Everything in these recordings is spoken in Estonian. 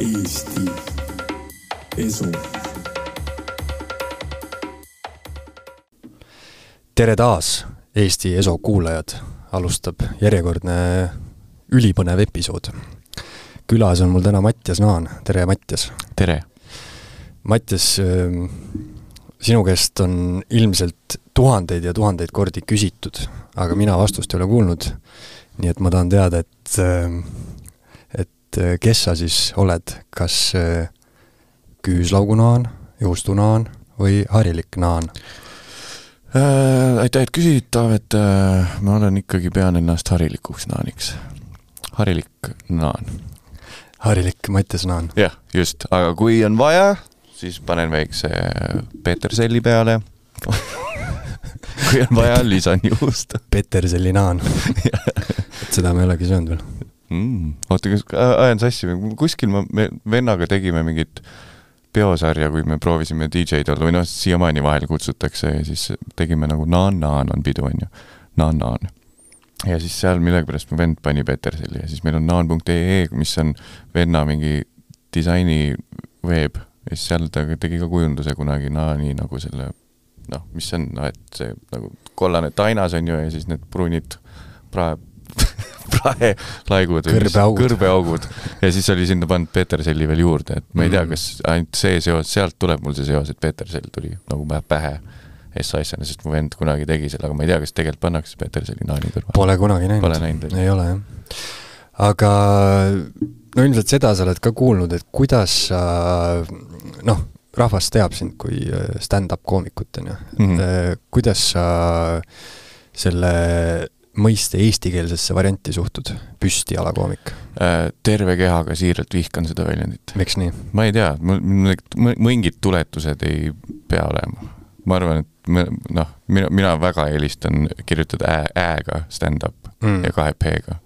Eesti Esu. tere taas, Eesti Eso kuulajad, alustab järjekordne ülipõnev episood. külas on mul täna Mattias Naan, tere Mattias! tere! Mattias, sinu käest on ilmselt tuhandeid ja tuhandeid kordi küsitud, aga mina vastust ei ole kuulnud. nii et ma tahan teada, et, et kes sa siis oled, kas küüslaugunaan, juustunaan või harilik naan? äh,. aitäh, et küsid, Taavet äh,. ma olen ikkagi, pean ennast harilikuks naaniks. harilik naan. harilik Mattias Naan. jah, just, aga kui on vaja, siis panen väikse peterselli peale kui on vaja, lisan juustu. Peterselli naan et seda me ei olegi söönud veel mm,. oota, kas, ajan sassi, kuskil ma, me vennaga tegime mingit peosarja, kui me proovisime DJ-d olla või noh, siiamaani vahel kutsutakse ja siis tegime nagu naan-naan on pidu, on ju. naan-naan. ja siis seal millegipärast mu vend pani Peterselli ja siis meil on naan.ee, mis on venna mingi disaini veeb ja siis seal ta tegi ka kujunduse kunagi naani nagu selle noh, mis see on, noh et see nagu kollane tainas on ju ja siis need pruunid prae praelaigud kõrbeaugud. kõrbeaugud ja siis oli sinna pandud Peterselli veel juurde, et ma ei tea, Mhm. kas ainult see seos, sealt tuleb mul see seos, et Petersell tuli nagu pähe SAS-ina, sest mu vend kunagi tegi selle, aga ma ei tea, kas tegelikult pannakse Peterselli naani kõrvale. Pole kunagi näinud. Pole näinud, ei ole jah. aga no ilmselt seda sa oled ka kuulnud, et kuidas sa noh, rahvas teab sind kui äh, stand-up koomikut, on ju Mhm. kuidas sa selle mõiste eestikeelsesse varianti suhtud, püstialakoomik? Äh, terve kehaga siiralt vihkan seda väljendit. miks nii? ma ei tea, mul mingid tuletused ei pea olema. ma arvan, et noh, mina, mina väga eelistan kirjutada ä, ä-ga stand-up Mm. ja kahe p-ga.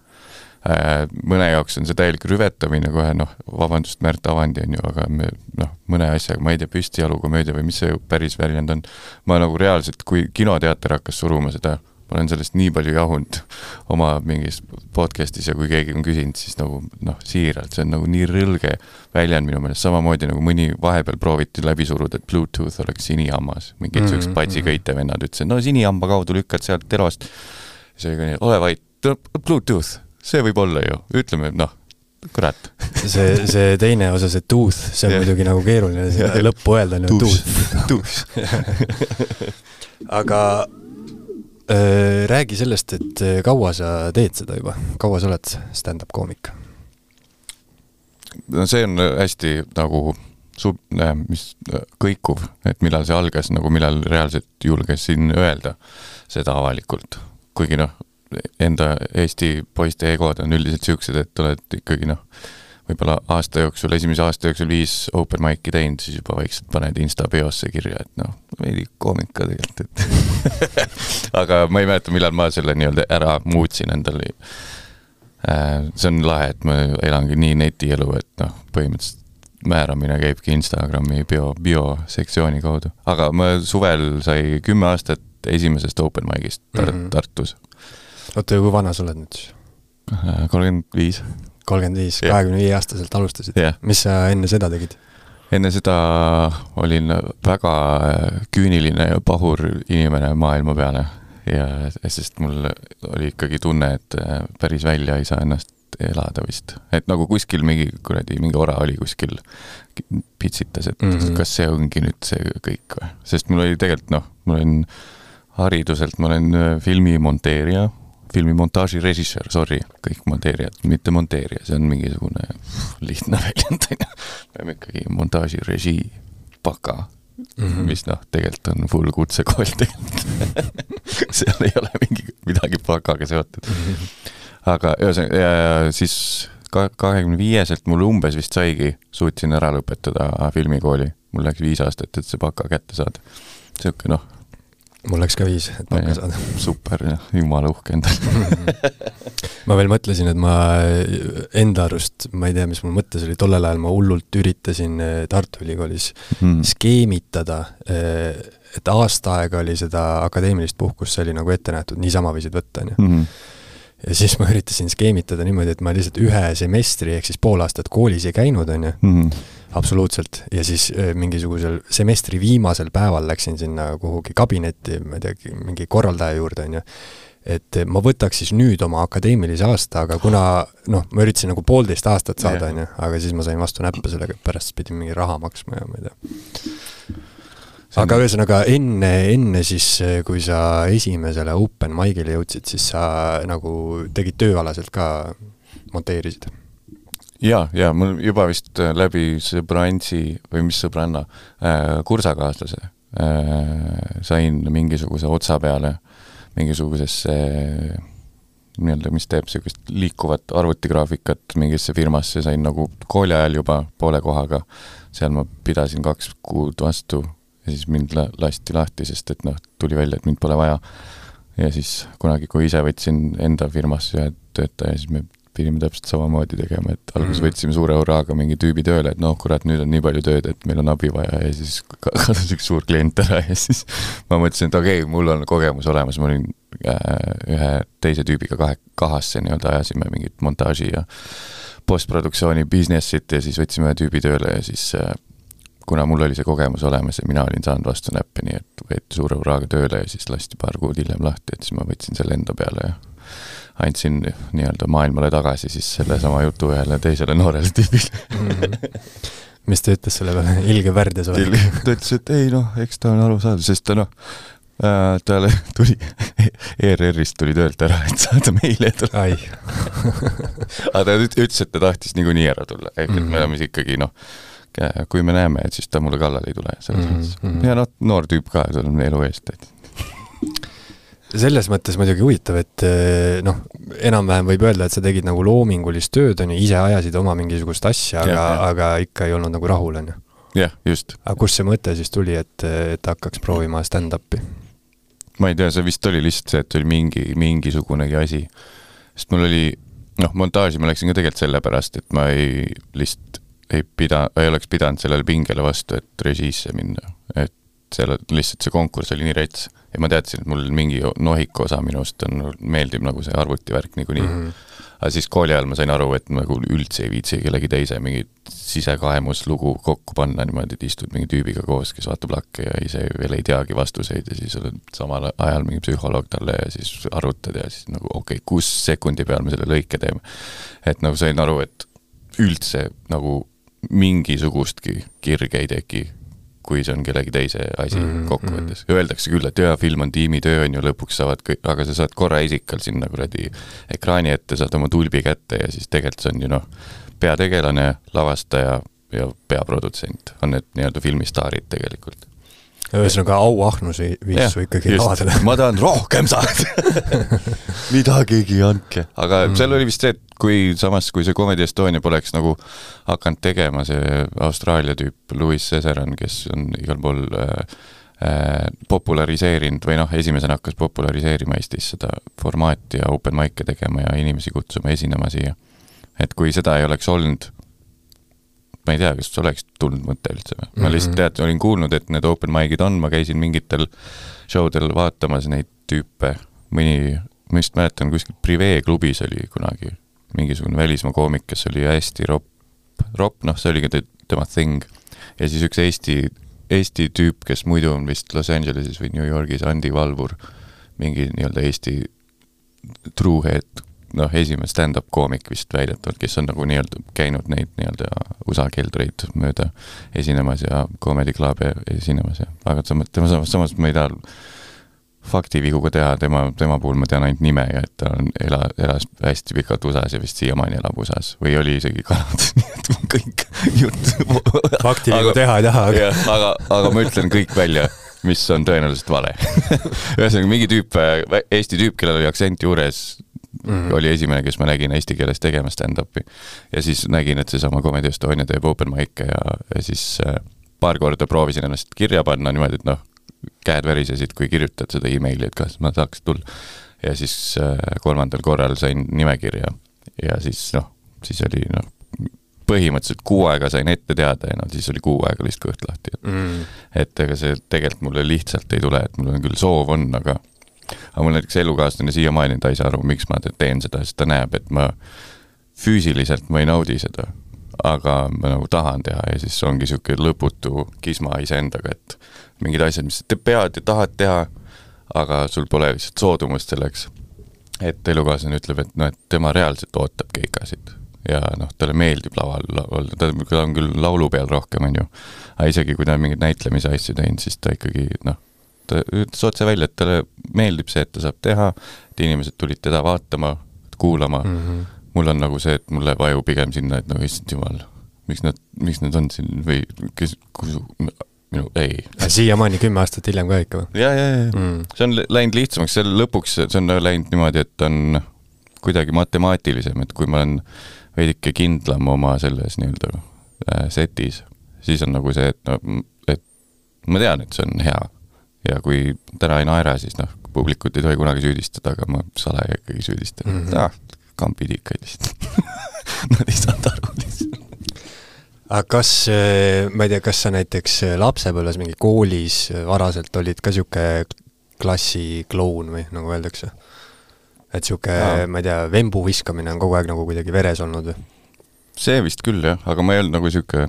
mõne jaoks on see täielik rüvetamine kohe, noh, vabandust, Märt Avandi on ju, aga me noh, mõne asjaga, ma ei tea, püstijalukomöödia või mis see päris väljend on, ma nagu reaalselt, kui kinoteater hakkas suruma seda, ma olen sellest nii palju jahunud oma mingis podcast'is ja kui keegi on küsinud, siis nagu noh, siiralt, see on nagu nii rõlge väljend minu meelest, samamoodi nagu mõni vahepeal prooviti läbi suruda, et Bluetooth oleks sinihammas, mingid Mhm, siuksed mhm. patsiköite vennad ütlesid, no sinihamba kaudu lükkad sealt telost. see oli ka nii, ole vait, Bluetooth, see võib olla ju, ütleme noh, kurat. see, see teine osa, see tooth, see on Jah. muidugi nagu keeruline lõppu öelda, on ju tooth. tuus. aga räägi sellest, et äh, kaua sa teed seda juba, kaua sa oled stand-up koomik? no see on hästi nagu sub-, mis kõikuv, et millal see algas, nagu millal reaalselt julgesin öelda seda avalikult. kuigi noh, enda Eesti poiste egod on üldiselt siuksed, et oled ikkagi noh, võib-olla aasta jooksul, esimese aasta jooksul viis open mic'i teinud, siis juba vaikselt paned Insta biosse kirja, et noh, veidi koomik ka tegelikult, et aga ma ei mäleta, millal ma selle nii-öelda ära muutsin endale Äh, see on lahe, et ma elangi nii netielu, et noh, põhimõtteliselt määramine käibki Instagrami bio, biosektsiooni kaudu. aga ma suvel sai kümme aastat esimesest open mic'ist Tar- mm. -hmm. Tartus. oota, kui vana sa oled nüüd siis? kolmkümmend viis. Kolmkümmend viis, kahekümne viie aastaselt alustasid Jah. mis sa enne seda tegid? enne seda olin väga küüniline ja pahur inimene maailma peale ja sest mul oli ikkagi tunne, et päris välja ei saa ennast elada vist. et nagu kuskil mingi kuradi, mingi ora oli kuskil pitsitas, et mm. -hmm. kas see ongi nüüd see kõik või? sest mul oli tegelikult noh, ma olen hariduselt, ma olen äh, filmimonteerija, filmimontaaži režissöör, sorry, kõik monteerijad, mitte monteerija, see on mingisugune lihtne väljend, on ju. me oleme ikkagi montaažirežii baka mm. -hmm. mis noh, tegelikult on full kutsekool tegelikult seal ei ole mingi midagi bakaga seotud. aga ühesõnaga, siis ka kahekümne viieselt mul umbes vist saigi, suutsin ära lõpetada filmikooli. mul läks viis aastat, et see baka kätte saada. sihuke noh, mul läks ka viis, et pakka saada. Super, jumala uhke endale ma veel mõtlesin, et ma enda arust, ma ei tea, mis mul mõttes oli, tollel ajal ma hullult üritasin eh, Tartu Ülikoolis mm. skeemitada, et aasta aega oli seda akadeemilist puhkust, see oli nagu ette nähtud, niisama võisid võtta, on ju. Ja siis ma üritasin skeemitada niimoodi, et ma lihtsalt ühe semestri ehk siis pool aastat koolis ei käinud, on ju mm. -hmm. absoluutselt, ja siis äh, mingisugusel semestri viimasel päeval läksin sinna kuhugi kabinetti, ma ei tea, mingi korraldaja juurde, on ju, et ma võtaks siis nüüd oma akadeemilise aasta, aga kuna noh, ma üritasin nagu poolteist aastat saada, on ju, aga siis ma sain vastu näppe sellega, et pärast pidin mingi raha maksma ja ma ei tea aga ühesõnaga enne, enne siis, kui sa esimesele open mic'ile jõudsid, siis sa nagu tegid tööalaselt ka, monteerisid? ja, ja mul juba vist äh, läbi sõbrantsi või mis sõbranna äh,, kursakaaslase äh, sain mingisuguse otsa peale mingisugusesse äh, nii-öelda, mis teeb niisugust liikuvat arvutigraafikat mingisse firmasse, sain nagu kooli ajal juba poole kohaga, seal ma pidasin kaks kuud vastu ja siis mind la-, lasti lahti, sest et noh, tuli välja, et mind pole vaja. ja siis kunagi, kui ise võtsin enda firmasse ühe töötaja, siis me pidime täpselt samamoodi tegema, et alguses mm võtsime suure hurraaga mingi tüübi tööle, et noh, kurat, nüüd on nii palju tööd, et meil on abi vaja ja siis kadus üks suur klient ära ja siis ma mõtlesin, et okei okay,, mul on kogemus olemas, ma olin äh, ühe teise tüübiga kahe, kahasse nii-öelda ajasime mingit montaaži ja postproduktsiooni business'it ja siis võtsime ühe tüübi tööle ja siis äh, kuna mul oli see kogemus olemas ja mina olin saanud vastu näppe, nii et võeti suure hurraaga tööle ja siis lasti paar kuud hiljem lahti, et siis ma võtsin selle enda peale ja andsin nii-öelda maailmale tagasi siis sellesama jutu ühele teisele noorele tüübile mm. -hmm. mis ta ütles selle peale, ilge värdjas oli? ta ütles, et ei noh, eks ta on arusaadav, sest ta noh äh,, talle tuli ERR-ist tuli töölt ära, et saada meile tulla. aga ta ütles, et ta tahtis niikuinii ära tulla, ehk et me oleme ikkagi noh, kui me näeme, et siis ta mulle kallale ei tule, selles mm -hmm. mõttes. Mhm. ja noh, noor tüüp ka, tal on elu eest, et selles mõttes muidugi huvitav, et eh, noh, enam-vähem võib öelda, et sa tegid nagu loomingulist tööd, on ju, ise ajasid oma mingisugust asja, aga, aga ikka ei olnud nagu rahul, on ju? jah, just. aga kust see mõte siis tuli, et, et hakkaks proovima stand-up'i? ma ei tea, see vist oli lihtsalt see, et oli mingi, mingisugunegi asi. sest mul oli, noh, montaaži ma läksin ka tegelikult sellepärast, et ma ei, lihtsalt ei pida, ei oleks pidanud sellele pingele vastu, et režiisse minna. et seal lihtsalt see konkurss oli nii rets ja ma teadsin, et mul mingi nohiku osa minust on, meeldib nagu see arvutivärk niikuinii mm. -hmm. aga siis kooli ajal ma sain aru, et nagu üldse ei viitsi kellegi teise mingit sisekaemuslugu kokku panna niimoodi, et istud mingi tüübiga koos, kes vaatab lakke ja ise veel ei teagi vastuseid ja siis oled samal ajal mingi psühholoog talle ja siis arutad ja siis nagu okei okay,, kus sekundi peal me selle lõike teeme. et nagu sain aru, et üldse nagu mingisugustki kirge ei teki, kui see on kellegi teise asi mm -hmm. kokkuvõttes. Öeldakse küll, et jaa, film on tiimitöö, on ju, lõpuks saavad kõik, aga sa saad korra isikal sinna kuradi ekraani ette, saad oma tulbi kätte ja siis tegelikult see on ju noh, peategelane, lavastaja ja peaprodutsent on need nii-öelda filmistaarid tegelikult ühesõnaga auahnus viis su ikkagi lavadele. ma tahan rohkem saada midagigi andke, aga mm. seal oli vist see, et kui samas, kui see Comedy Estonia poleks nagu hakanud tegema, see Austraalia tüüp Louis Cesaran, kes on igal pool äh, äh, populariseerinud või noh, esimesena hakkas populariseerima Eestis seda formaati ja open mic'e tegema ja inimesi kutsuma esinema siia. et kui seda ei oleks olnud, ma ei tea, kas oleks tulnud mõte üldse või, ma mhm. lihtsalt tead, olin kuulnud, et need open mic'id on, ma käisin mingitel show del vaatamas neid tüüpe, mõni, ma just mäletan, kuskil Prive klubis oli kunagi mingisugune välismaa koomik, kes oli hästi ropp, ropp, noh, see oligi tema thing. ja siis üks Eesti, Eesti tüüp, kes muidu on vist Los Angeleses või New Yorgis, Andi Valvur, mingi nii-öelda Eesti true head noh, esimene stand-up koomik vist väidetavalt, kes on nagu nii-öelda käinud neid nii-öelda USA keldreid mööda esinemas ja comedy club'e esinemas ja, aga samas, tema samas, samas ma ei taha faktivigu ka teha, tema, tema puhul ma tean ainult nime ja et ta on, ela, elas hästi pikalt USA-s ja vist siiamaani elab USA-s. või oli isegi Kanadas, nii et kõik jutt faktivigu teha ei taha, aga aga, aga ma ütlen kõik välja, mis on tõenäoliselt vale. Ühesõnaga, mingi tüüp, Eesti tüüp, kellel oli aktsent juures, mm -hmm. oli esimene, kes ma nägin eesti keeles tegemas stand-up'i. ja siis nägin, et seesama Comedy Estonia teeb open mic'e ja, ja siis äh, paar korda proovisin ennast kirja panna niimoodi, et noh, käed värisesid, kui kirjutad seda emaili, et kas ma saaks tulla. ja siis äh, kolmandal korral sain nimekirja ja siis noh, siis oli noh, põhimõtteliselt kuu aega sain ette teada ja no siis oli kuu aega lihtsalt kõht lahti, et mm. et ega see tegelikult mulle lihtsalt ei tule, et mul on küll soov on, aga aga mul näiteks elukaaslane siiamaani, ta ei saa aru, miks ma teen seda, sest ta näeb, et ma füüsiliselt ma ei naudi seda. aga ma nagu tahan teha ja siis ongi niisugune lõputu kisma iseendaga, et mingid asjad, mis sa pead ja tahad teha, aga sul pole lihtsalt soodumust selleks. et elukaaslane ütleb, et noh, et tema reaalselt ootab keikasid ja noh, talle meeldib laval olla, ta on küll laulu peal rohkem, on ju, aga isegi kui ta on mingeid näitlemise asju teinud, siis ta ikkagi noh, ta ütles otse välja, et talle meeldib see, et ta saab teha, et inimesed tulid teda vaatama, kuulama mm, -hmm. mul on nagu see, et mul läheb aju pigem sinna, et nagu issand jumal, miks nad, miks nad on siin või kes, kus, minu, ei. siiamaani kümme aastat hiljem ka ikka või? ja, ja, ja mm., see on läinud lihtsamaks, seal lõpuks see on läinud niimoodi, et on kuidagi matemaatilisem, et kui ma olen veidike kindlam oma selles nii-öelda äh, setis, siis on nagu see, et no, et ma tean, et see on hea. Ja kui täna ei naera, siis noh, publikut ei tohi kunagi süüdistada, aga ma salaja ikkagi süüdistan mm, -hmm. et ah, kambid ikka lihtsalt Nad ei saanud aru lihtsalt aga kas, äh, ma ei tea, kas sa näiteks äh, lapsepõlves mingi koolis äh, varaselt olid ka niisugune klassikloun või nagu öeldakse? et niisugune, ma ei tea, vembu viskamine on kogu aeg nagu kuidagi veres olnud või? See vist küll jah, aga ma ei olnud nagu niisugune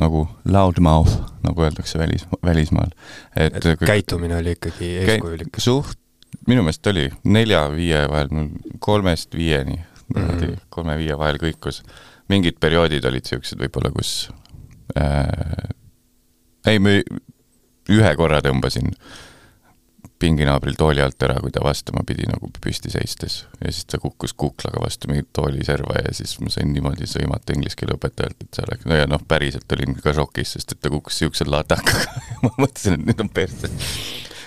nagu loudmouth, nagu öeldakse välis, välismaal. et, et kui, käitumine oli ikkagi eeskujulik? suht, minu meelest oli nelja-viie vahel, kolmest viieni mm, -hmm. kolme-viie vahel kõikus mingid perioodid olid niisugused võib-olla, kus äh, ei, ma ühe korra tõmbasin pinginaabril tooli alt ära, kui ta vastama pidi nagu püsti seistes ja siis ta kukkus kuklaga vastu mingit tooliserva ja siis ma sain niimoodi sõimata inglise keele õpetajalt, et see oleks, no ja noh, päriselt olin ka šokis, sest et ta kukkus niisuguse latakaga ma mõtlesin, et nüüd on persse.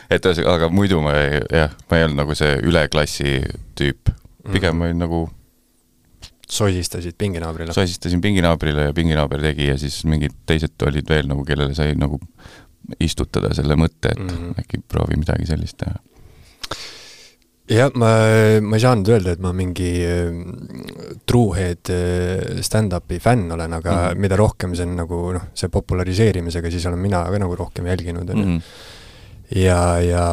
et ühesõnaga, aga muidu ma ei, jah, ma ei olnud nagu see üle klassi tüüp, pigem ma olin nagu sosistasid pinginaabrile? sosistasin pinginaabrile ja pinginaaber tegi ja siis mingid teised olid veel nagu, kellele sai nagu istutada selle mõtte, et mm -hmm. äkki proovi midagi sellist teha. jah, ma, ma ei saanud öelda, et ma mingi äh, truehead äh, stand-up'i fänn olen, aga mm -hmm. mida rohkem see on nagu noh, see populariseerimisega, siis olen mina ka nagu rohkem jälginud, on ju mhm ja, ja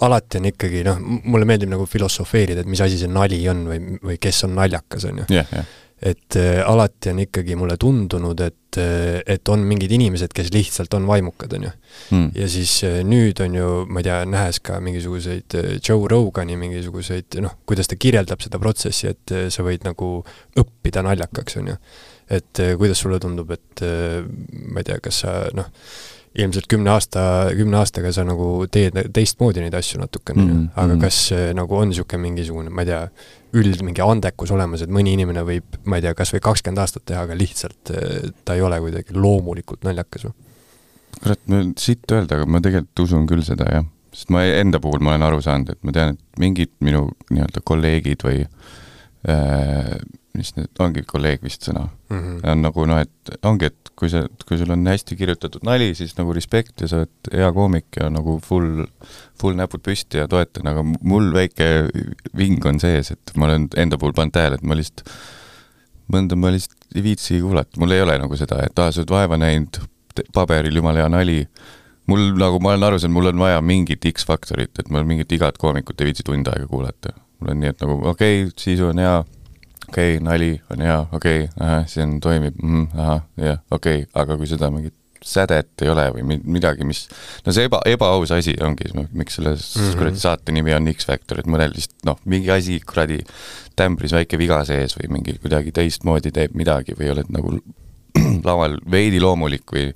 alati on ikkagi noh, mulle meeldib nagu filosofeerida, et mis asi see nali on või, või kes on naljakas, on ju yeah,. Yeah. Et äh, alati on ikkagi mulle tundunud, et, äh, et on mingid inimesed, kes lihtsalt on vaimukad, on ju mm.. ja siis äh, nüüd on ju, ma ei tea, nähes ka mingisuguseid Joe Rogani mingisuguseid noh, kuidas ta kirjeldab seda protsessi, et sa võid nagu õppida naljakaks, on ju. et kuidas sulle tundub, et ma ei tea, kas sa noh, ilmselt kümne aasta, kümne aastaga sa nagu teed teistmoodi neid asju natukene mm, -hmm. aga kas nagu on niisugune mingisugune, ma ei tea, üld mingi andekus olemas, et mõni inimene võib, ma ei tea, kas või kakskümmend aastat teha, aga lihtsalt eh, ta ei ole kuidagi loomulikult naljakas või? kurat, ma siit öelda, aga ma tegelikult usun küll seda, jah. sest ma enda puhul ma olen aru saanud, et ma tean, et mingid minu nii-öelda kolleegid või äh, mis need, ongi kolleeg vist sõna mm, -hmm. on nagu noh, et ongi, et kui sa, kui sul on hästi kirjutatud nali, siis nagu respekt ja sa oled hea koomik ja nagu full, full näpud püsti ja toetan, aga mul väike ving on sees, et ma olen enda puhul pannud tähele, et ma lihtsalt, mõnda ma lihtsalt ei viitsi kuulata, mul ei ole nagu seda, et aa, sa oled vaeva näinud, paberil jumala hea nali, mul nagu, ma olen aru saanud, mul on vaja mingit X-faktorit, et ma mingit igat koomikut ei viitsi tund aega kuulata. mul on nii, et nagu okei okay,, sisu on hea okei okay,, nali on hea, okei okay,, see on, toimib mm,, ahah, jah, okei okay., aga kui seda mingit sädet ei ole või midagi, mis, no see eba, ebaaus asi ongi, miks selle mm -hmm. kuradi saate nimi on X-Factor, et mõnel lihtsalt noh, mingi asi kuradi tämbris väike viga sees või mingi kuidagi teistmoodi teeb midagi või oled nagu laval veidi loomulik või,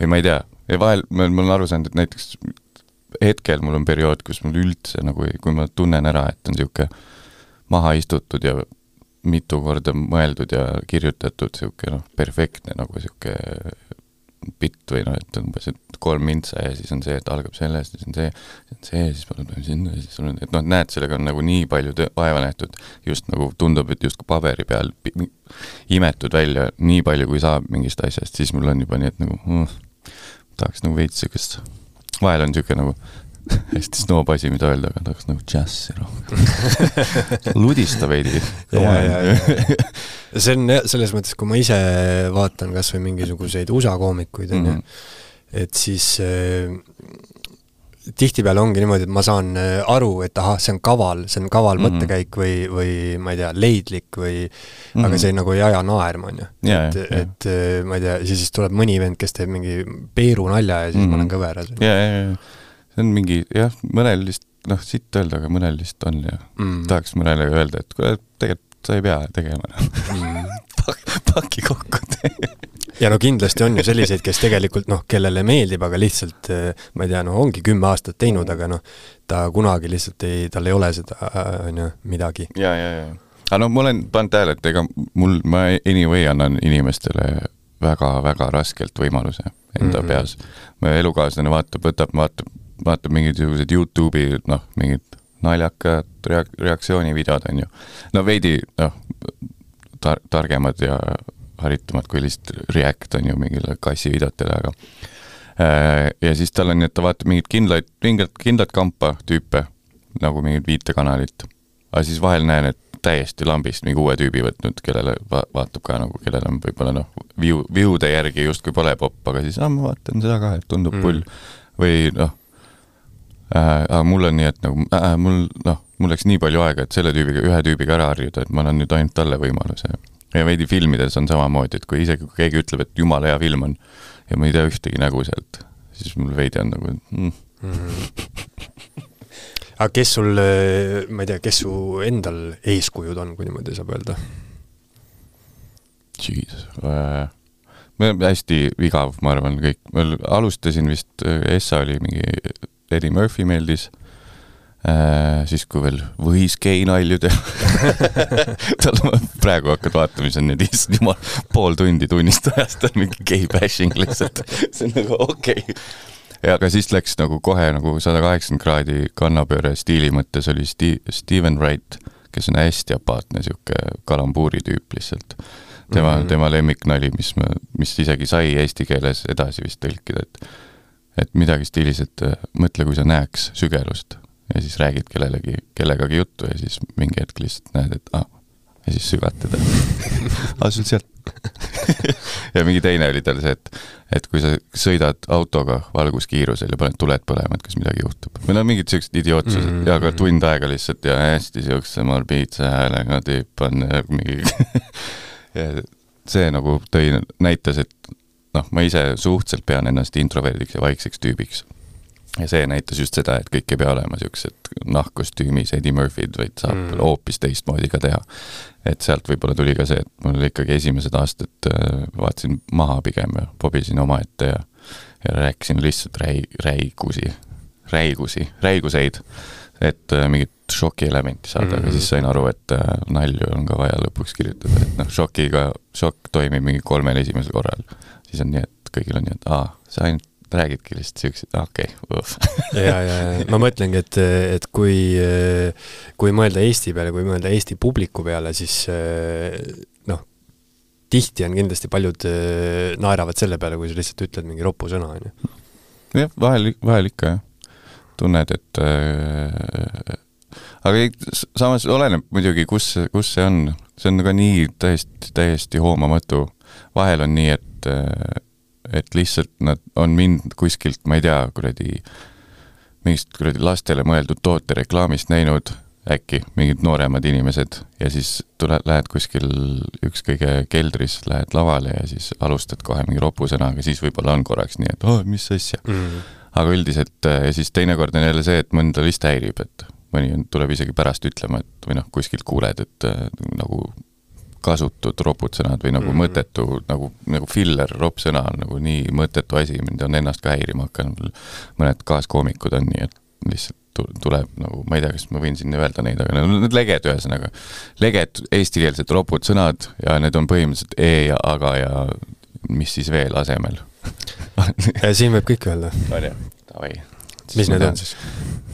või ma ei tea, ja vahel ma olen aru saanud, et näiteks hetkel mul on periood, kus mul üldse nagu, kui ma tunnen ära, et on niisugune maha istutud ja mitu korda mõeldud ja kirjutatud niisugune noh, perfektne nagu niisugune bitt või noh, et umbes, et kolm mintsa ja siis on see, et algab sellest ja siis on see, siis on see, siis ma lähen sinna ja siis on, et noh, näed, sellega on nagu nii palju vaeva nähtud, just nagu tundub, et justkui paberi peal imetud välja nii palju, kui saab mingist asjast, siis mul on juba nii, et nagu mm, tahaks nagu veits niisugust, vahel on niisugune nagu hästi snoob asi, mida öelda, aga tahaks nagu džässi rohkem ludista veidi. see on jah, selles mõttes, kui ma ise vaatan kas või mingisuguseid USA koomikuid, on ju, mhm. et siis äh, tihtipeale ongi niimoodi, et ma saan äh, aru, et ahah, see on kaval, see on kaval mm -hmm. mõttekäik või, või ma ei tea, leidlik või mm, -hmm. aga see nagu ei aja naerma, on ju. et, et äh, ma ei tea, ja siis tuleb mõni vend, kes teeb mingi peeru nalja ja siis mm -hmm. ma olen mhm. kõveras. ja, ja, ja see on mingi jah, mõnel vist, noh, sitt öelda, aga mõnel vist on ja mm tahaks mõnele öelda, et kuule, tegelikult sa ei pea tegema mm. paki kokku ja no kindlasti on ju selliseid, kes tegelikult noh, kellele meeldib, aga lihtsalt eh, ma ei tea, noh, ongi kümme aastat teinud, aga noh, ta kunagi lihtsalt ei, tal ei ole seda, on ju, midagi. ja, ja, ja. aga noh, ma olen pannud tähele, et ega mul, ma anyway annan inimestele väga-väga raskelt võimaluse enda mm -hmm. peas. mu elukaaslane vaatab, võtab, vaatab, vaatab mingisugused Youtube'i, noh, mingid naljakad reak-, reaktsioonivideod, on ju. no veidi, noh, tar-, targemad ja haritumad kui lihtsalt React on ju mingile kassivideotele, aga äh, ja siis tal on nii, et ta vaatab mingeid kindlaid, mingit kindlat kampa tüüpe, nagu mingit viitekanalit. aga siis vahel näen, et täiesti lambist mingi uue tüübi võtnud, kellele va vaatab ka nagu, kellel on võib-olla noh, view, view'de järgi justkui pole popp, aga siis aa, ma vaatan seda ka, et tundub mm. pull. või noh aga mul on nii, et nagu äh, mul noh, mul läks nii palju aega, et selle tüübiga, ühe tüübiga ära harjuda, et ma annan nüüd ainult talle võimaluse ja veidi filmides on samamoodi, et kui isegi kui keegi ütleb, et jumala hea film on ja ma ei tea ühtegi nägu sealt, siis mul veidi on nagu mm. mm. aga kes sul, ma ei tea, kes su endal eeskujud on, kui niimoodi saab öelda? Jesus äh,, hästi igav, ma arvan, kõik, ma alustasin vist, Essa oli mingi, Eddie Murphy meeldis Äh, siis, kui veel võis gei-nalju teha tal praegu hakkad vaatama, siis on need, issand jumal, pool tundi tunnist ajast on mingi gei-bashing lihtsalt. see on nagu okei okay. ja aga siis läks nagu kohe nagu sada kaheksakümmend kraadi kannapööre stiili mõttes oli Sti-, Steven Wright, kes on hästi apaatne niisugune kalambuuri tüüp lihtsalt. tema mm, -hmm. tema lemmiknali, mis ma, mis isegi sai eesti keeles edasi vist tõlkida, et et midagi stiilis, et mõtle, kui sa näeks sügelust ja siis räägid kellelegi, kellegagi juttu ja siis mingi hetk lihtsalt näed, et aa ah,, ja siis sügatad aa, sul sealt ja mingi teine oli tal see, et, et kui sa sõidad autoga valguskiirusel ja paned tuled põlema, et kas midagi juhtub. või no mingid siuksed idiootsused mm -hmm. ja ka tund aega lihtsalt ja hästi siukse morbiidse häälega tüüp on mingi ja see nagu tõi, näitas, et noh, ma ise suhteliselt pean ennast introverdiks ja vaikseks tüübiks ja see näitas just seda, et kõik ei pea olema niisugused nahkkostüümis Eddie Murphy'd, vaid saab mm. hoopis teistmoodi ka teha. et sealt võib-olla tuli ka see, et mul ikkagi esimesed aastad äh, vaatasin maha pigem ja pobisin omaette ja ja rääkisin lihtsalt räi-, räigusi, räigusi, räiguseid, et äh, mingit šokielementi saada mm, -hmm. aga siis sain aru, et äh, nalju on ka vaja lõpuks kirjutada, et noh, šokiga, šokk toimib mingi kolmel esimesel korral. Siis on nii, et kõigil on nii, et aa, sa ainult räägidki lihtsalt siukseid, okei okay. ja, ja, ja ma mõtlengi, et, et kui, kui mõelda Eesti peale, kui mõelda Eesti publiku peale, siis noh, tihti on kindlasti paljud naeravad selle peale, kui sa lihtsalt ütled mingi ropu sõna, on ju. jah, vahel, vahel ikka jah. tunned, et äh, aga samas oleneb muidugi, kus, kus see on, see on ka nii täiesti, täiesti hoomamatu. vahel on nii, et äh, et lihtsalt nad on mind kuskilt, ma ei tea, kuradi, mingist kuradi lastele mõeldud toote reklaamist näinud äkki mingid nooremad inimesed ja siis tuled, lähed kuskil ükskõige keldris, lähed lavale ja siis alustad kohe mingi ropusõnaga, siis võib-olla on korraks nii, et oh, mis asja mm. -hmm. aga üldiselt ja siis teinekord on jälle see, et mõnda vist häirib, et mõni on, tuleb isegi pärast ütlema, et või noh, kuskilt kuuled, et äh, nagu kasutud ropud sõnad või nagu mm -hmm. mõttetu, nagu, nagu filler, ropp sõna on nagu nii mõttetu asi, mind on ennast ka häirima hakanud, mõned kaaskoomikud on nii, et lihtsalt tuleb nagu, ma ei tea, kas ma võin siin öelda neid, aga need on leged ühesõnaga. leged, eestikeelsed ropud sõnad ja need on põhimõtteliselt e ja aga ja mis siis veel asemel siin võib kõike öelda. on jah, davai. mis need on siis?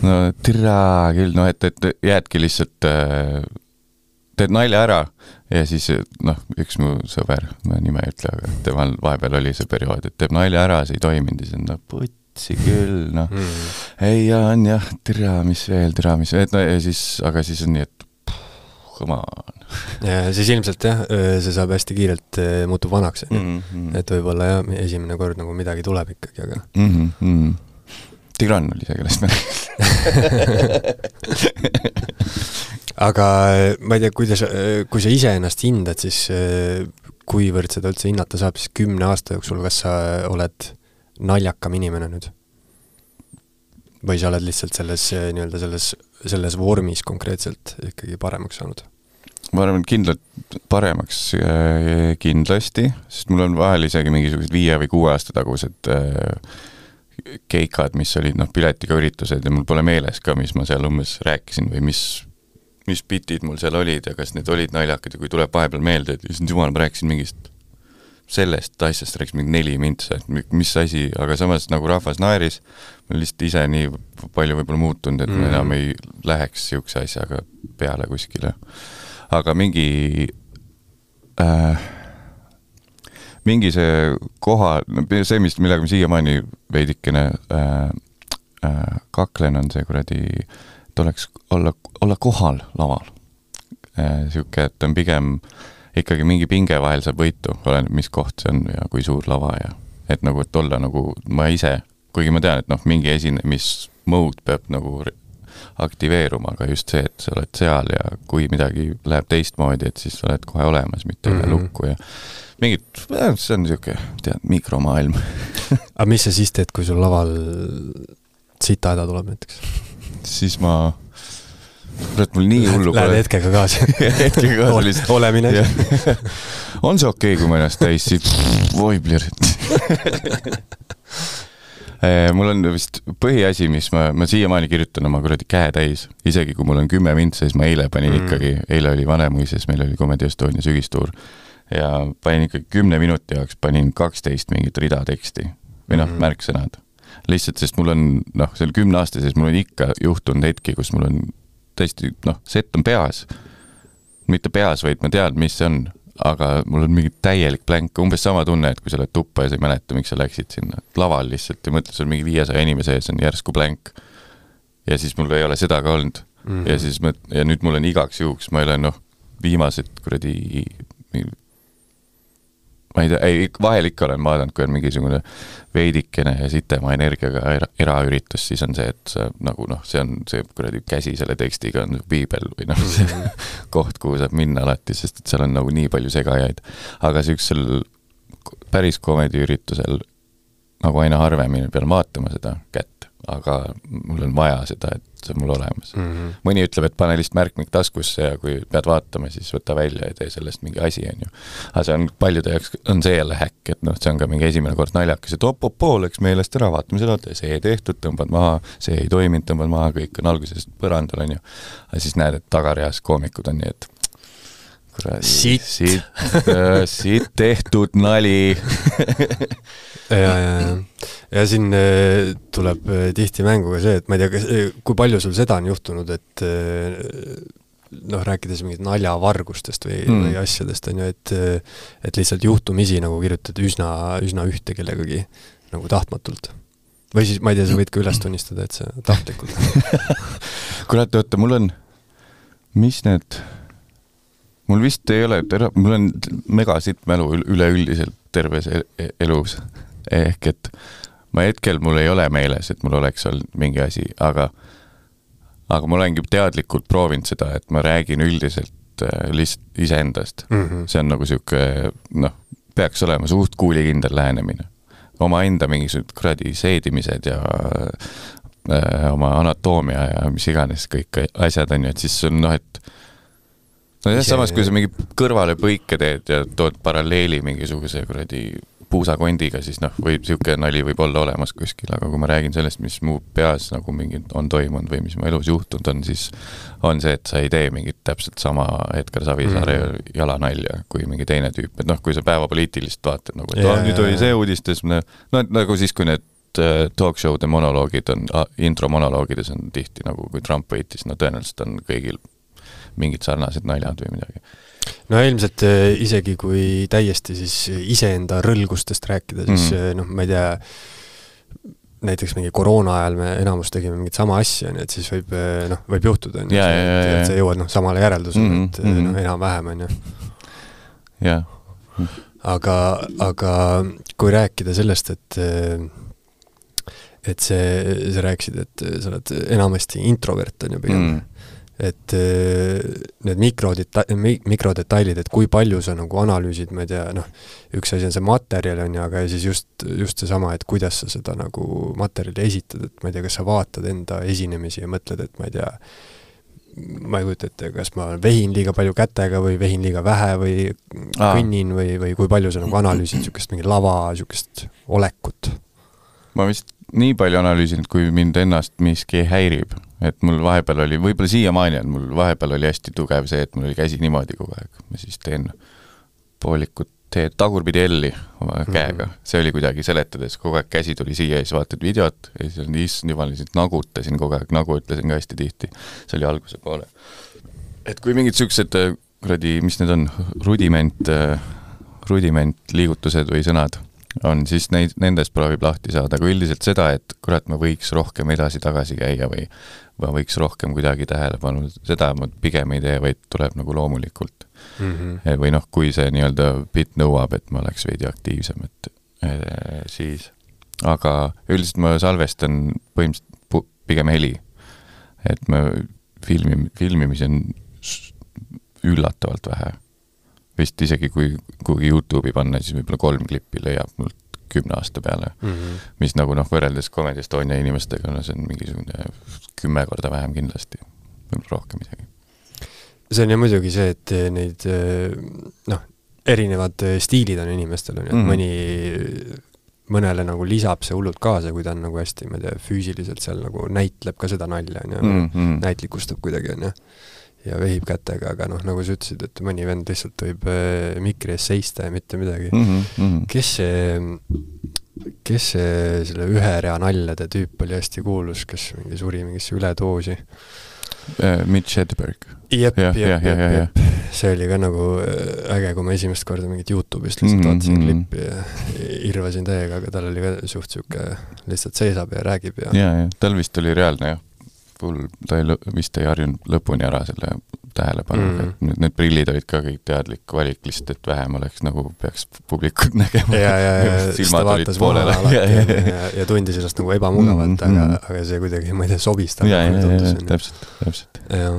no türa küll, noh et, et jäädki lihtsalt äh, teed nalja ära ja siis noh, üks mu sõber, ma nime ei ütle, aga temal vahepeal oli see periood, et teeb nalja ära, see ei toiminud ja siis on no putsi küll, noh mm.. ei, ja on jah, tere, mis veel, tere, mis veel, no ja siis, aga siis on nii, et come on. ja siis ilmselt jah, see saab hästi kiirelt, muutub vanaks, on ju. Mhm, mhm. et võib-olla jah, esimene kord nagu midagi tuleb ikkagi, aga mm. -hmm. Tiran oli see, kellest me aga ma ei tea, kuidas, kui sa iseennast hindad, siis kuivõrd seda üldse hinnata saab, siis kümne aasta jooksul, kas sa oled naljakam inimene nüüd? või sa oled lihtsalt selles nii-öelda selles, selles vormis konkreetselt ikkagi paremaks saanud? ma arvan, et kindlalt paremaks kindlasti, sest mul on vahel isegi mingisugused viie või kuue aasta tagused äh, keikad, mis olid noh, piletiga üritused ja mul pole meeles ka, mis ma seal umbes rääkisin või mis, mis bitid mul seal olid ja kas need olid naljakad ja kui tuleb vahepeal meelde, et issand jumal, ma rääkisin mingist sellest asjast rääkisin mingi neli mintsa, et mis asi, aga samas nagu rahvas naeris, ma olen lihtsalt ise nii palju võib-olla muutunud, et mm ma enam ei läheks niisuguse asjaga peale kuskile. aga mingi äh, mingi see koha, see, mis, millega ma siiamaani veidikene äh, äh, kaklen, on see kuradi, et oleks, olla, olla kohal laval. Äh,, et on pigem ikkagi mingi pinge vahel saab võitu, oleneb, mis koht see on ja kui suur lava ja et nagu, et olla nagu ma ise, kuigi ma tean, et noh, mingi esinemismode peab nagu aktiveeruma, aga just see, et sa oled seal ja kui midagi läheb teistmoodi, et siis sa oled kohe olemas, mitte ei mm -hmm. lukku ja mingid, see on niisugune, tead, mikromaailm aga mis sa siis teed, kui sul laval sitahäda tuleb näiteks? siis ma, kurat, mul nii hullu pole. Lähed hetkega kaasa hetkega kaasa lihtsalt. olemine on see okei okay,, kui ma ennast täis siit, oi plirit eh, mul on vist põhiasi, mis ma, ma siiamaani kirjutan oma kuradi käe täis, isegi kui mul on kümme mintsa, siis ma eile panin mm. ikkagi, eile oli Vanemuises, meil oli Comedy Estonia sügistuur ja panin ikkagi kümne minuti jaoks panin kaksteist mingit rida teksti või noh mm -hmm., märksõnad. lihtsalt, sest mul on noh, seal kümne aasta sees mul on ikka juhtunud hetki, kus mul on tõesti noh, set on peas, mitte peas, vaid ma tean, mis see on, aga mul on mingi täielik blank, umbes sama tunne, et kui sa oled tuppa ja sa ei mäleta, miks sa läksid sinna laval lihtsalt ja mõtled, sul mingi viiesaja inimese ees on järsku blank. ja siis mul ei ole seda ka olnud mm. -hmm. ja siis ma, ja nüüd mul on igaks juhuks, ma ei ole noh, viimased kuradi ma ei tea, ei, vahel ikka olen vaadanud, kui on mingisugune veidikene ja sitema energiaga era, eraüritus, siis on see, et sa nagu noh, see on see kuradi käsi selle tekstiga on piibel või noh, see koht, kuhu saab minna alati, sest et seal on nagu nii palju segajaid. aga niisugusel päris komediüritusel nagu aina harvemini pean vaatama seda kätt, aga mul on vaja seda, et see on mul olemas mm. -hmm. mõni ütleb, et pane lihtsalt märkmik taskusse ja kui pead vaatama, siis võta välja ja tee sellest mingi asi, on ju. aga see on paljude jaoks, on see jälle häkk, et noh, see on ka mingi esimene kord naljakas, et op-op-oo läks meelest ära, vaatame seda, see tehtud, tõmbad maha, see ei toiminud, tõmbad maha, kõik on algusest põrandal, on ju. aga siis näed, et tagareas koomikud on nii, et kuradi siit, siit, äh, siit tehtud nali ja, ja, ja ja siin äh, tuleb äh, tihti mängu ka see, et ma ei tea, kas, äh, kui palju sul seda on juhtunud, et noh, rääkides mingit naljavargustest või mm., või asjadest, on ju, et et lihtsalt juhtumisi nagu kirjutad üsna, üsna ühte kellegagi nagu tahtmatult. või siis, ma ei tea, sa võid ka üles tunnistada, et see tahtlikult kurat, oota, mul on, mis need, mul vist ei ole, mul on megasitt mälu üleüldiselt terves e-, e-, elus ehk et ma hetkel, mul ei ole meeles, et mul oleks olnud mingi asi, aga aga ma olengi teadlikult proovinud seda, et ma räägin üldiselt äh, lihtsalt iseendast mm. -hmm. see on nagu niisugune noh, peaks olema suht kuulikindel lähenemine. omaenda mingisugused kuradi seedimised ja äh, oma anatoomia ja mis iganes kõik asjad on ju, et siis on noh, et nojah, samas kui sa mingi kõrvalepõike teed ja tood paralleeli mingisuguse kuradi puusakondiga, siis noh, võib, niisugune nali võib olla olemas kuskil, aga kui ma räägin sellest, mis mu peas nagu mingi on toimunud või mis mu elus juhtunud on, siis on see, et sa ei tee mingit täpselt sama Edgar Savisaare mm -hmm. jalanalja kui mingi teine tüüp, et noh, kui sa päevapoliitilist vaatad nagu, et yeah, nüüd oli see uudistes, no nagu siis, kui need äh, talk show'de monoloogid on, intro monoloogides on tihti nagu, kui Trump võitis, no tõenäoliselt on kõigil mingid sarnased naljad või midagi no ilmselt äh, isegi kui täiesti siis iseenda rõlgustest rääkida, siis mm. noh, ma ei tea, näiteks mingi koroona ajal me enamus tegime mingit sama asja, nii et siis võib äh, noh, võib juhtuda, on ju, et sa jõuad noh, samale järeldusele mm, -hmm. et mm -hmm. noh, enam-vähem, on ju. jah. aga, aga kui rääkida sellest, et et see, sa rääkisid, et sa oled enamasti introvert, on ju pigem mm et äh, need mikrodeta-, mikrodetailid, et kui palju sa nagu analüüsid, ma ei tea, noh, üks asi on see materjal, on ju, aga siis just, just seesama, et kuidas sa seda nagu materjali esitad, et ma ei tea, kas sa vaatad enda esinemisi ja mõtled, et ma ei tea, ma ei kujuta ette, kas ma vehin liiga palju kätega või vehin liiga vähe või Aa. kõnnin või, või kui palju sa nagu analüüsid niisugust mingi lava, niisugust olekut? ma vist nii palju analüüsinud, kui mind ennast miski häirib et mul vahepeal oli, võib-olla siiamaani on mul, vahepeal oli hästi tugev see, et mul oli käsi niimoodi kogu aeg, ma siis teen poolikut teed tagurpidi L-i oma mm -hmm. käega, see oli kuidagi seletades, kogu aeg käsi tuli siia ja siis vaatad videot ja siis on issand jumal, lihtsalt nagutasin kogu aeg, nagu ütlesin ka hästi tihti, see oli alguse poole. et kui mingid niisugused äh, kuradi, mis need on, rudiment, äh, rudiment liigutused või sõnad on, siis neid, nendest proovib lahti saada, aga üldiselt seda, et kurat, ma võiks rohkem edasi-tagasi käia või ma võiks rohkem kuidagi tähelepanu, seda ma pigem ei tee, vaid tuleb nagu loomulikult mm. -hmm. või noh, kui see nii-öelda bitt nõuab, et ma oleks veidi aktiivsem, et eh, siis, aga üldiselt ma salvestan põhimõtteliselt pigem heli. et ma filmi, filmimisi on üllatavalt vähe vist isegi kui kuhugi Youtube'i panna, siis võib-olla kolm klippi leiab mult kümne aasta peale mm. -hmm. mis nagu noh, võrreldes Comedy Estonia inimestega, no see on mingisugune kümme korda vähem kindlasti, võib-olla rohkem isegi. see on ju muidugi see, et neid noh, erinevad stiilid on inimestel, on ju, et mm -hmm. mõni mõnele nagu lisab see hullult kaasa, kui ta on nagu hästi, ma ei tea, füüsiliselt seal nagu näitleb ka seda nalja, on ju, mhm. näitlikustab kuidagi, on ju ja vehib kätega, aga noh, nagu sa ütlesid, et mõni vend lihtsalt võib äh, mikri ees seista ja mitte midagi mm. -hmm. kes see, kes see selle ühe rea naljade tüüp oli hästi kuulus, kes mingi suri mingisse üledoosi uh,? Mitch Hedberg. jep, jep, jep, jep, see oli ka nagu äh, äge, kui ma esimest korda mingit Youtube'ist lihtsalt mm -hmm. vaatasin mhm. klippi ja irvasin täiega, aga tal oli ka suht niisugune, lihtsalt seisab ja räägib ja ja, ja tal vist oli reaalne jah full, ta ei, vist ei harjunud lõpuni ära selle tähelepanuga mm., et need, need prillid olid ka kõik teadlik valik, lihtsalt et vähem oleks nagu, peaks publikut nägema. ja, ja, ja siis ta vaatas maha alati ja, ja, ja, ja tundis ennast nagu ebamugavalt mm, -hmm. aga, aga see kuidagi, ma ei tea, sobis talle. ja, ja, ja, täpselt, täpselt. jah.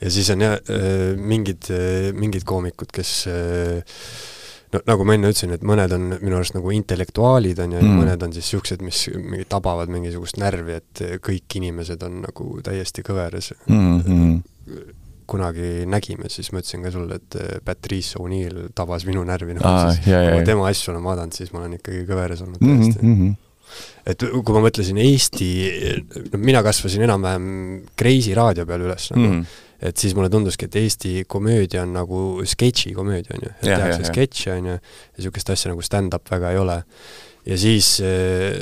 ja siis on jah, äh, mingid, äh, mingid koomikud, kes äh, no nagu ma enne ütlesin, et mõned on minu arust nagu intellektuaalid, on ju, ja mm. mõned on siis niisugused, mis mingi tabavad mingisugust närvi, et kõik inimesed on nagu täiesti kõveras mm. -hmm. kunagi nägime, siis ma ütlesin ka sulle, et Patrice O'Neill tabas minu närvi, noh ah, siis kui ma tema asju olen vaadanud, siis ma olen ikkagi kõveras olnud mm -hmm. täiesti et kui ma mõtlesin Eesti, no mina kasvasin enam-vähem Kreisi raadio peal üles nagu mm, -hmm et siis mulle tunduski, et Eesti komöödia on nagu sketši komöödia, on ju, et tehakse sketše, on ju, ja niisugust asja nagu stand-up väga ei ole. ja siis äh,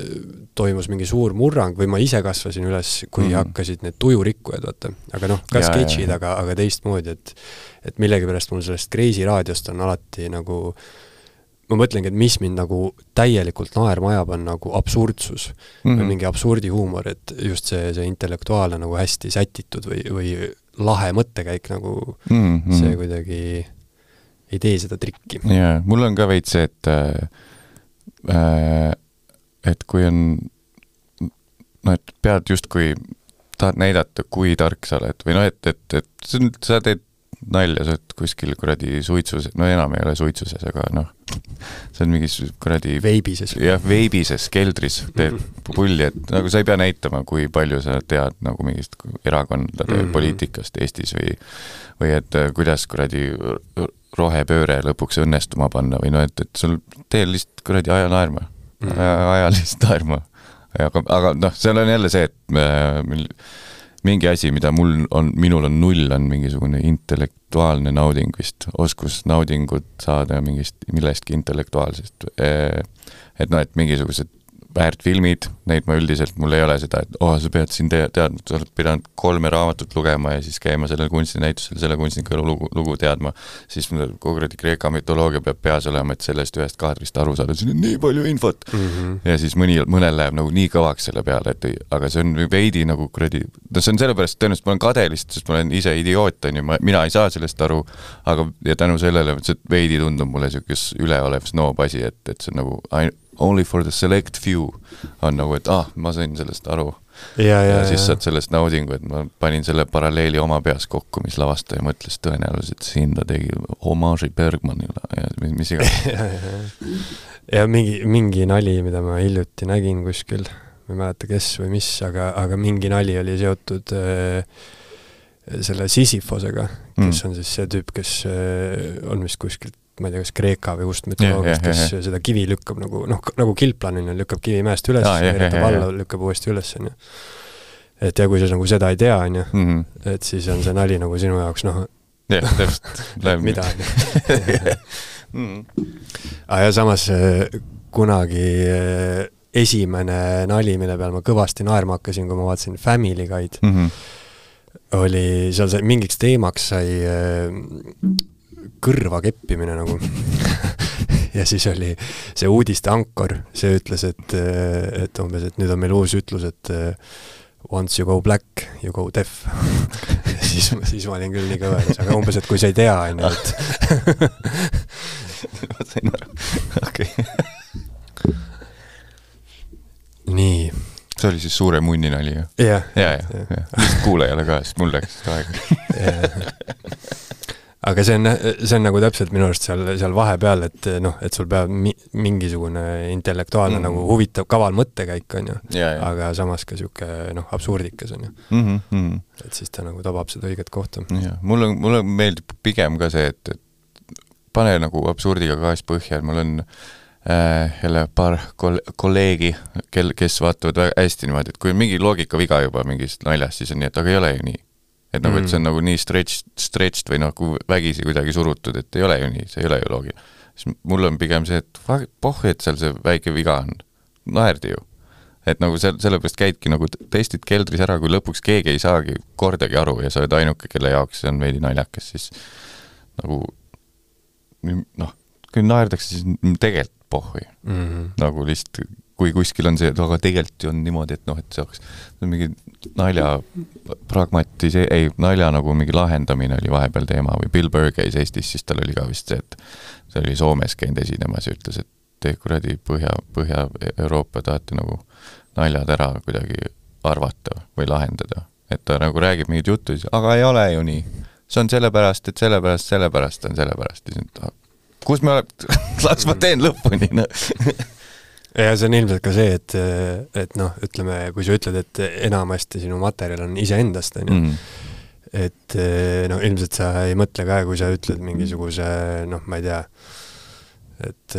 toimus mingi suur murrang või ma ise kasvasin üles, kui mm -hmm. hakkasid need tujurikkujad, vaata. aga noh, ka sketšid, aga, aga teistmoodi, et et millegipärast mul sellest Kreisi raadiost on alati nagu ma mõtlengi, et mis mind nagu täielikult naerma ajab, on nagu absurdsus mm -hmm. mingi absurdihuumor, et just see, see intellektuaalne nagu hästi sätitud või, või lahe mõttekäik nagu mm, -hmm. see kuidagi ei tee seda trikki. jaa, mul on ka veits see, et äh, et kui on noh, et pead justkui, tahad näidata, kui tark sa oled või noh, et, et, et sa teed nalja, sa oled kuskil kuradi suitsus, no enam ei ole suitsuses, aga noh, see on mingis kuradi veibises. jah, veibises keldris teed pulli, et nagu sa ei pea näitama, kui palju sa tead nagu mingist erakondade mm -hmm. poliitikast Eestis või või et äh, kuidas kuradi rohepööre lõpuks õnnestuma panna või noh, et, et sul tee lihtsalt kuradi aja naerma mm, -hmm. aja lihtsalt naerma. aga, aga noh, seal on jälle see, et äh, mingi asi, mida mul on, minul on null, on mingisugune intellektuaalne nauding vist, oskus naudingut saada mingist, millestki intellektuaalsest. et noh, et mingisugused väärtfilmid, neid ma üldiselt, mul ei ole seda, et oh, sa pead siin te-, teadma, sa oled pidanud kolme raamatut lugema ja siis käima sellel kunstinäitusel, selle kunstniku lugu, lugu teadma, siis kogu kuradi Kreeka mütoloogia peab peas olema, et sellest ühest kaadrist aru saada, siin on nii palju infot mm. -hmm. ja siis mõni, mõnel läheb nagu nii kõvaks selle peale, et ei, aga see on veidi nagu kuradi, no see on sellepärast, tõenäoliselt ma olen kade lihtsalt, sest ma olen ise idioot, on ju, ma, mina ei saa sellest aru, aga ja tänu sellele, see veidi tundub mulle niisugune üleolev snoob asi, et, et see on nagu ain-, only for the select few on nagu, et ah, ma sain sellest aru ja, ja, ja, siis saad sellest naudingu, et ma panin selle paralleeli oma peas kokku, mis lavastaja mõtles tõenäoliselt siin ta tegi homaaži Bergmanile ja mis, mis iganes. ja mingi, mingi nali, mida ma hiljuti nägin kuskil, ma ei mäleta, kes või mis, aga, aga mingi nali oli seotud äh, selle Sisyphosega, kes Mm. on siis see tüüp, kes äh, on vist kuskilt ma ei tea, kas Kreeka või kust mütoloogiast, kes jah. seda kivi lükkab nagu noh, nagu kilplane on ju, lükkab kivi mäest üles veeretab alla, lükkab uuesti üles, on ju. et ja kui sa nagu seda ei tea, on ju, Mhm. et siis on see nali nagu sinu jaoks noh, jah, täpselt. mida, on ju. Aga ja samas äh, kunagi äh, esimene nali, mille peal ma kõvasti naerma hakkasin, kui ma vaatasin Family Guy'd, Mhm. oli seal sai mingiks teemaks sai äh, kõrva keppimine nagu. ja siis oli see uudiste ankor, see ütles, et, et umbes, et nüüd on meil uus ütlus, et äh, once you go black, you go deaf. siis, siis ma olin küll nii kõveras, aga umbes, et kui sa ei tea, on ju, et ma sain aru, okei. nii, see oli siis suure munni nali, jah? jah. ja, ja, ja, lihtsalt kuulajale ka, sest mul läks aega. Aga see on, see on nagu täpselt minu arust seal, seal vahepeal, et noh, et sul peab mi-, mingisugune intellektuaalne Mm. mm. nagu huvitav kaval mõttekäik, on ju, aga samas ka niisugune noh, absurdikas on ju, Mhm, et siis ta nagu tabab seda õiget kohta. mulle, mulle meeldib pigem ka see, et, et pane nagu absurdiga gaas põhja, et mul on äh, jälle paar kol-, kolleegi, kel, kes vaatavad väga hästi niimoodi, et kui on mingi loogikaviga juba mingist naljast, siis on nii, et aga ei ole ju nii. Et nagu, et see on nagu nii stretch, stretched või nagu vägisi kuidagi surutud, et ei ole ju nii, see ei ole ju loogiline. siis mul on pigem see, et pohh, et seal see väike viga on, naerdi ju et nagu sel-, sellepärast käidki nagu testid keldris ära, kui lõpuks keegi ei saagi kordagi aru ja sa oled ainuke, kelle jaoks see on veidi naljakas, siis nagu noh, kui naerdakse, siis tegelikult pohhui. Mm -hmm. nagu lihtsalt, kui kuskil on see, et aga tegelikult ju on niimoodi, et noh, et see oleks mingi nalja pragmatise-, ei, nalja nagu mingi lahendamine oli vahepeal teema või Bill Burr käis Eestis, siis tal oli ka vist see, et see oli Soomes käinud esinemas ja ütles, et te kuradi Põhja, Põhja-Euroopa tahate nagu naljad ära kuidagi arvata või lahendada. et ta nagu räägib mingeid juttu, siis aga ei ole ju nii. see on sellepärast, et sellepärast, sellepärast on sellepärast ja siis, kus me oleme, las ma teen lõpuni, noh. ja see on ilmselt ka see, et, et noh, ütleme, kui sa ütled, et enamasti sinu materjal on iseendast, on ju, Mm. et noh, ilmselt sa ei mõtle ka, kui sa ütled mingisuguse noh, ma ei tea, et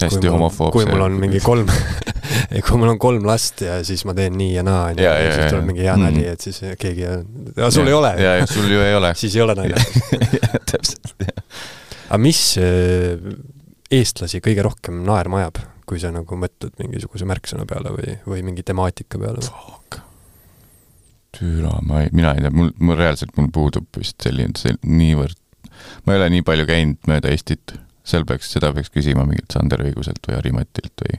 hästi homofoobse. kui mul on mingi kolm kui mul on kolm last ja siis ma teen nii ja naa, onju, Ja, ja ja, siis ja, tuleb ja. mingi hea nali, et siis keegi, sul ei ole, ja, ja sul ju ei ole. siis ei ole naljakas. täpselt, jah. aga mis äh, eestlasi kõige rohkem naerma ajab, kui sa nagu mõtled mingisuguse märksõna peale või, või mingi temaatika peale või? türa, ma ei, mina ei tea, mul, mul reaalselt, mul puudub vist selline, see niivõrd, ma ei ole nii palju käinud mööda Eestit, seal peaks, seda peaks küsima mingilt Sander Õiguselt või Harimatilt või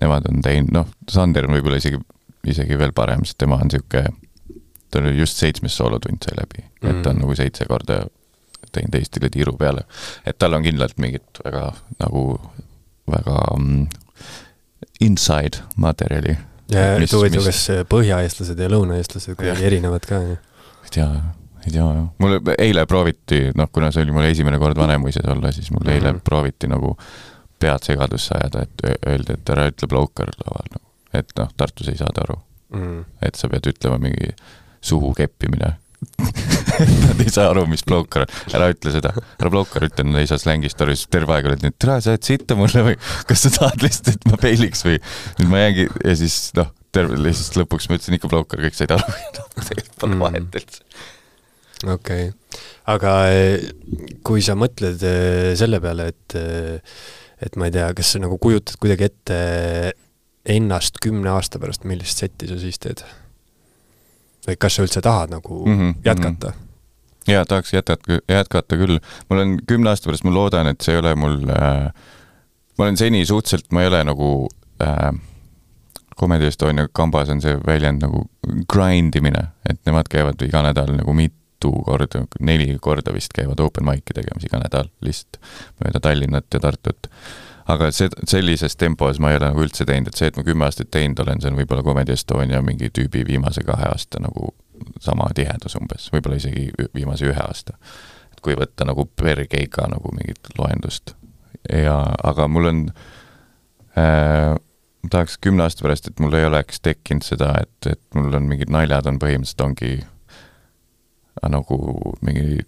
nemad on teinud, noh, Sander on võib-olla isegi, isegi veel parem, sest tema on niisugune, tal oli just seitsmes soolotund sai läbi mm, et ta on Mhm. nagu seitse korda teinud Eestile tiiru peale. et tal on kindlalt mingit väga nagu, väga mm, inside materjali. ja Mis- huvitav, mis- kas põhjaeestlased ja lõunaeestlased kuidagi erinevad ka, onju? ei tea, ei tea jah, mul eile prooviti, noh, kuna see oli mul esimene kord Vanemuises olla, siis mul eile Mhm. prooviti nagu pead segadusse ajada, et öeldi, et ära ütle Bloker laval nagu, et noh, Tartus ei saada aru, Mm. et sa pead ütlema mingi suhu keppimine. Nad ei saa aru, mis Bloker on, ära ütle seda, ära Bloker ütle, nad ei saa slängist aru, siis terve aeg oled nii, et tere, sa oled sitta mulle või kas sa tahad lihtsalt, et ma peiliks või nüüd ma jäängi ja siis noh, terve, siis lõpuks ma ütlesin ikka Bloker, kõik said aru, tegelikult pole Mm. vahet üldse. okei okay., aga eh, kui sa mõtled eh, selle peale, et eh, et ma ei tea, kas sa nagu kujutad kuidagi ette ennast kümne aasta pärast, millist setti sa siis teed? Või kas sa üldse tahad nagu mm -hmm, jätkata mm? jaa, tahaks jätkata, jätkata küll. mul on kümne aasta pärast, ma loodan, et see ei ole mul äh,, ma olen seni suhteliselt, ma ei ole nagu äh, Comedy Estonia kambas on see väljend nagu grind imine, et nemad käivad iga nädal nagu mitu korda, neli korda vist käivad open mic'i tegemas iga nädal lihtsalt mööda Tallinnat ja Tartut. Aga see, sellises tempos ma ei ole nagu üldse teinud, et see, et ma kümme aastat teinud olen, see on võib-olla Comedy Estonia mingi tüübi viimase kahe aasta nagu sama tihedus umbes, võib-olla isegi viimase ühe aasta. et kui võtta nagu per keika nagu mingit loendust. ja, aga mul on äh,, ma tahaks kümne aasta pärast, et mul ei oleks tekkinud seda, et, et mul on mingid naljad on põhimõtteliselt ongi nagu mingi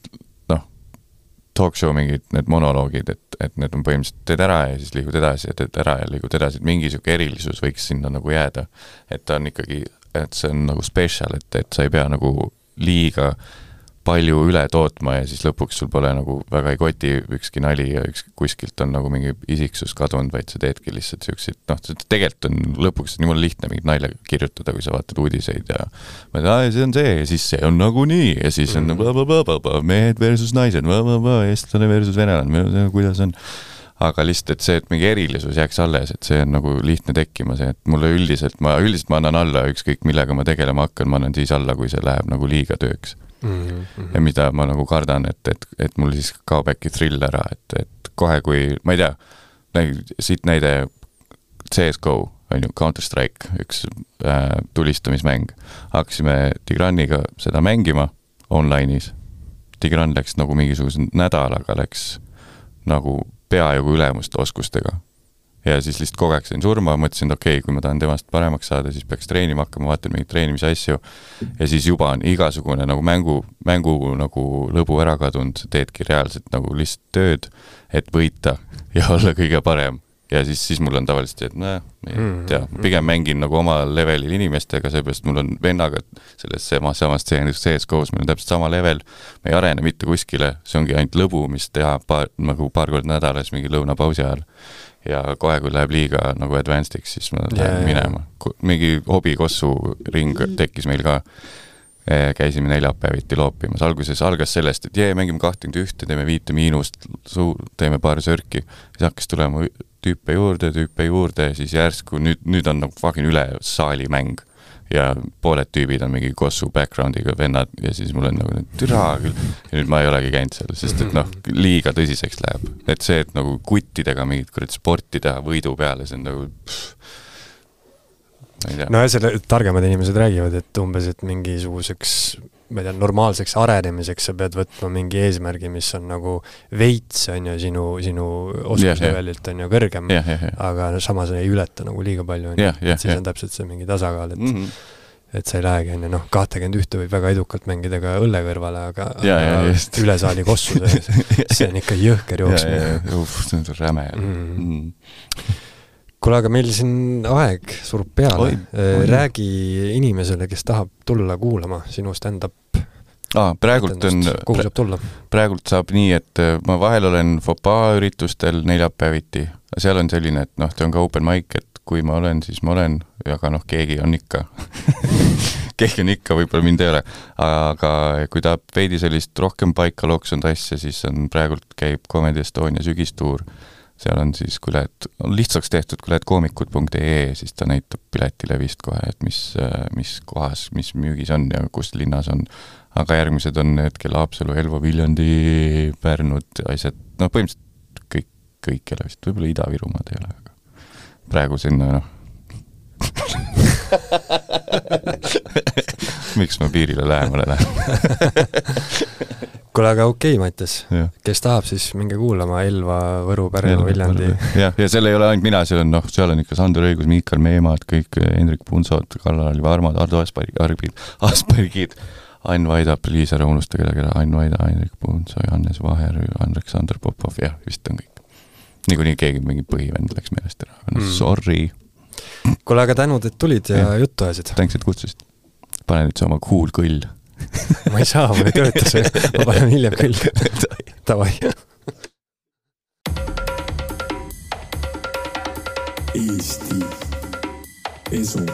talk show mingid need monoloogid, et, et need on põhimõtteliselt, teed ära ja siis liigud edasi ja teed ära ja liigud edasi, et mingi niisugune erilisus võiks sinna nagu jääda. et ta on ikkagi, et see on nagu special, et, et sa ei pea nagu liiga äh, palju üle tootma ja siis lõpuks sul pole nagu väga ei koti ükski nali ja üks, kuskilt on nagu mingi isiksus kadunud, vaid sa teedki lihtsalt siukseid, noh, tegelikult on lõpuks jumala lihtne mingit nalja kirjutada, kui sa vaatad uudiseid ja mõtled, aa, see on see ja siis see on nagunii ja siis on mm. mehed versus naised, eestlane versus venelane, kuidas on aga lihtsalt, et see, et mingi erilisus jääks alles, et see on nagu lihtne tekkima, see, et mulle üldiselt, ma üldiselt ma annan alla, ükskõik millega ma tegelema hakkan, ma annan siis alla, kui see läheb nagu liiga tööks mm. -hmm. ja mida ma nagu kardan, et, et, et mul siis kaob äkki thrill ära, et, et kohe, kui, ma ei tea, siit näide CSGO on ju, Counter Strike, üks äh, tulistamismäng. hakkasime Tigraniga seda mängima online'is. Tigran läks nagu mingisuguse nädalaga läks nagu peaaegu ülemuste oskustega ja siis lihtsalt kogu aeg sain surma, mõtlesin, et okei okay,, kui ma tahan temast paremaks saada, siis peaks treenima hakkama, vaatan mingeid treenimise asju. ja siis juba on igasugune nagu mängu, mängu nagu lõbu ära kadunud, teedki reaalselt nagu lihtsalt tööd, et võita ja olla kõige parem. ja siis, siis mul on tavaliselt see, et nojah, ei mm, tea, pigem mängin nagu oma levelil inimestega, seepärast mul on vennaga selles samas, samas CS-GO-s, meil on täpselt sama level, me ei arene mitte kuskile, see ongi ainult lõbu, mis teha paar, nagu paar korda nädalas mingi lõunapausi ajal ja kohe, kui läheb liiga nagu advanced'iks, siis ma lähen yeah, minema. mingi hobikossu ring mm. tekkis meil ka. E, käisime neljapäeviti loopimas, alguses algas sellest, et jee, mängime kahtekümmend ühte, teeme viite miinust, teeme paar sörki, siis hakkas tulema tüüpe juurde, tüüpe juurde, siis järsku nüüd, nüüd on nagu fucking üle saali mäng ja pooled tüübid on mingi kossu background'iga vennad ja siis mul on nagu türa küll. ja nüüd ma ei olegi käinud seal, sest et noh, liiga tõsiseks läheb. et see, et nagu kuttidega mingit kurat sporti teha võidu peale, see on nagu pff, no ja selle targemad inimesed räägivad, et umbes, et mingisuguseks ma ei tea, normaalseks arenemiseks sa pead võtma mingi eesmärgi, mis on nagu veits, on ju, sinu, sinu oskuslevelilt on ju kõrgem yeah,, yeah, yeah. aga samas ei ületa nagu liiga palju, on ju, et siis on täpselt see mingi tasakaal, et mm -hmm. et sa ei lähegi, on ju, noh, kahtekümmend ühte võib väga edukalt mängida ka õlle kõrvale, aga, aga üle saali kossu sees, see on ikka jõhker jooksmine. see on räme mm. -hmm kuule, aga meil siin aeg surub peale. Äh, räägi inimesele, kes tahab tulla kuulama sinu stand-up aa, praegult on, kuhu saab tulla? praegult saab nii, et äh, ma vahel olen Fopaa üritustel neljapäeviti, seal on selline, et noh, see on ka open mic, et kui ma olen, siis ma olen, aga noh, keegi on ikka keegi on ikka, võib-olla mind ei ole. aga kui tahab veidi sellist rohkem paika loksunud asja, siis on praegult käib Comedy Estonia sügistuur seal on siis, kui lähed, on lihtsaks tehtud, kui lähed koomikud.ee, siis ta näitab piletilevist kohe, et mis, mis kohas, mis müügis on ja kus linnas on. aga järgmised on hetkel Haapsalu, Elva, Viljandi, Pärnud, asjad, noh, põhimõtteliselt kõik, kõikjale vist, võib-olla Ida-Virumaad ei ole, aga praegu sinna noh miks ma piirile lähemale lähen kuule, aga okei okay,, Mattias, kes tahab, siis minge kuulama Elva, Võru, Pärnu, Viljandi. jah, ja seal ei ole ainult mina, seal on noh, seal on ikka Sander Õigus, Miikal Meemad, kõik Hendrik Punsod, Kallar Varmad, Ardo Asperg, Arvid, Aspergid, Ain Vaida, please ära unusta keda, keda, Ain Vaida, Hendrik Punso, Johannes Vaher, Aleksandr Popov, jah, vist on kõik. niikuinii keegi, mingi põhivend läks meelest ära, no mm. sorry. kuule, aga tänud, et tulid ja, ja. juttu ajasid. tänks, et kutsusid. pane nüüd see oma cool kõll ma ei saa, mul ei tööta see, ma panen hiljem külge. Davai. Eesti Esu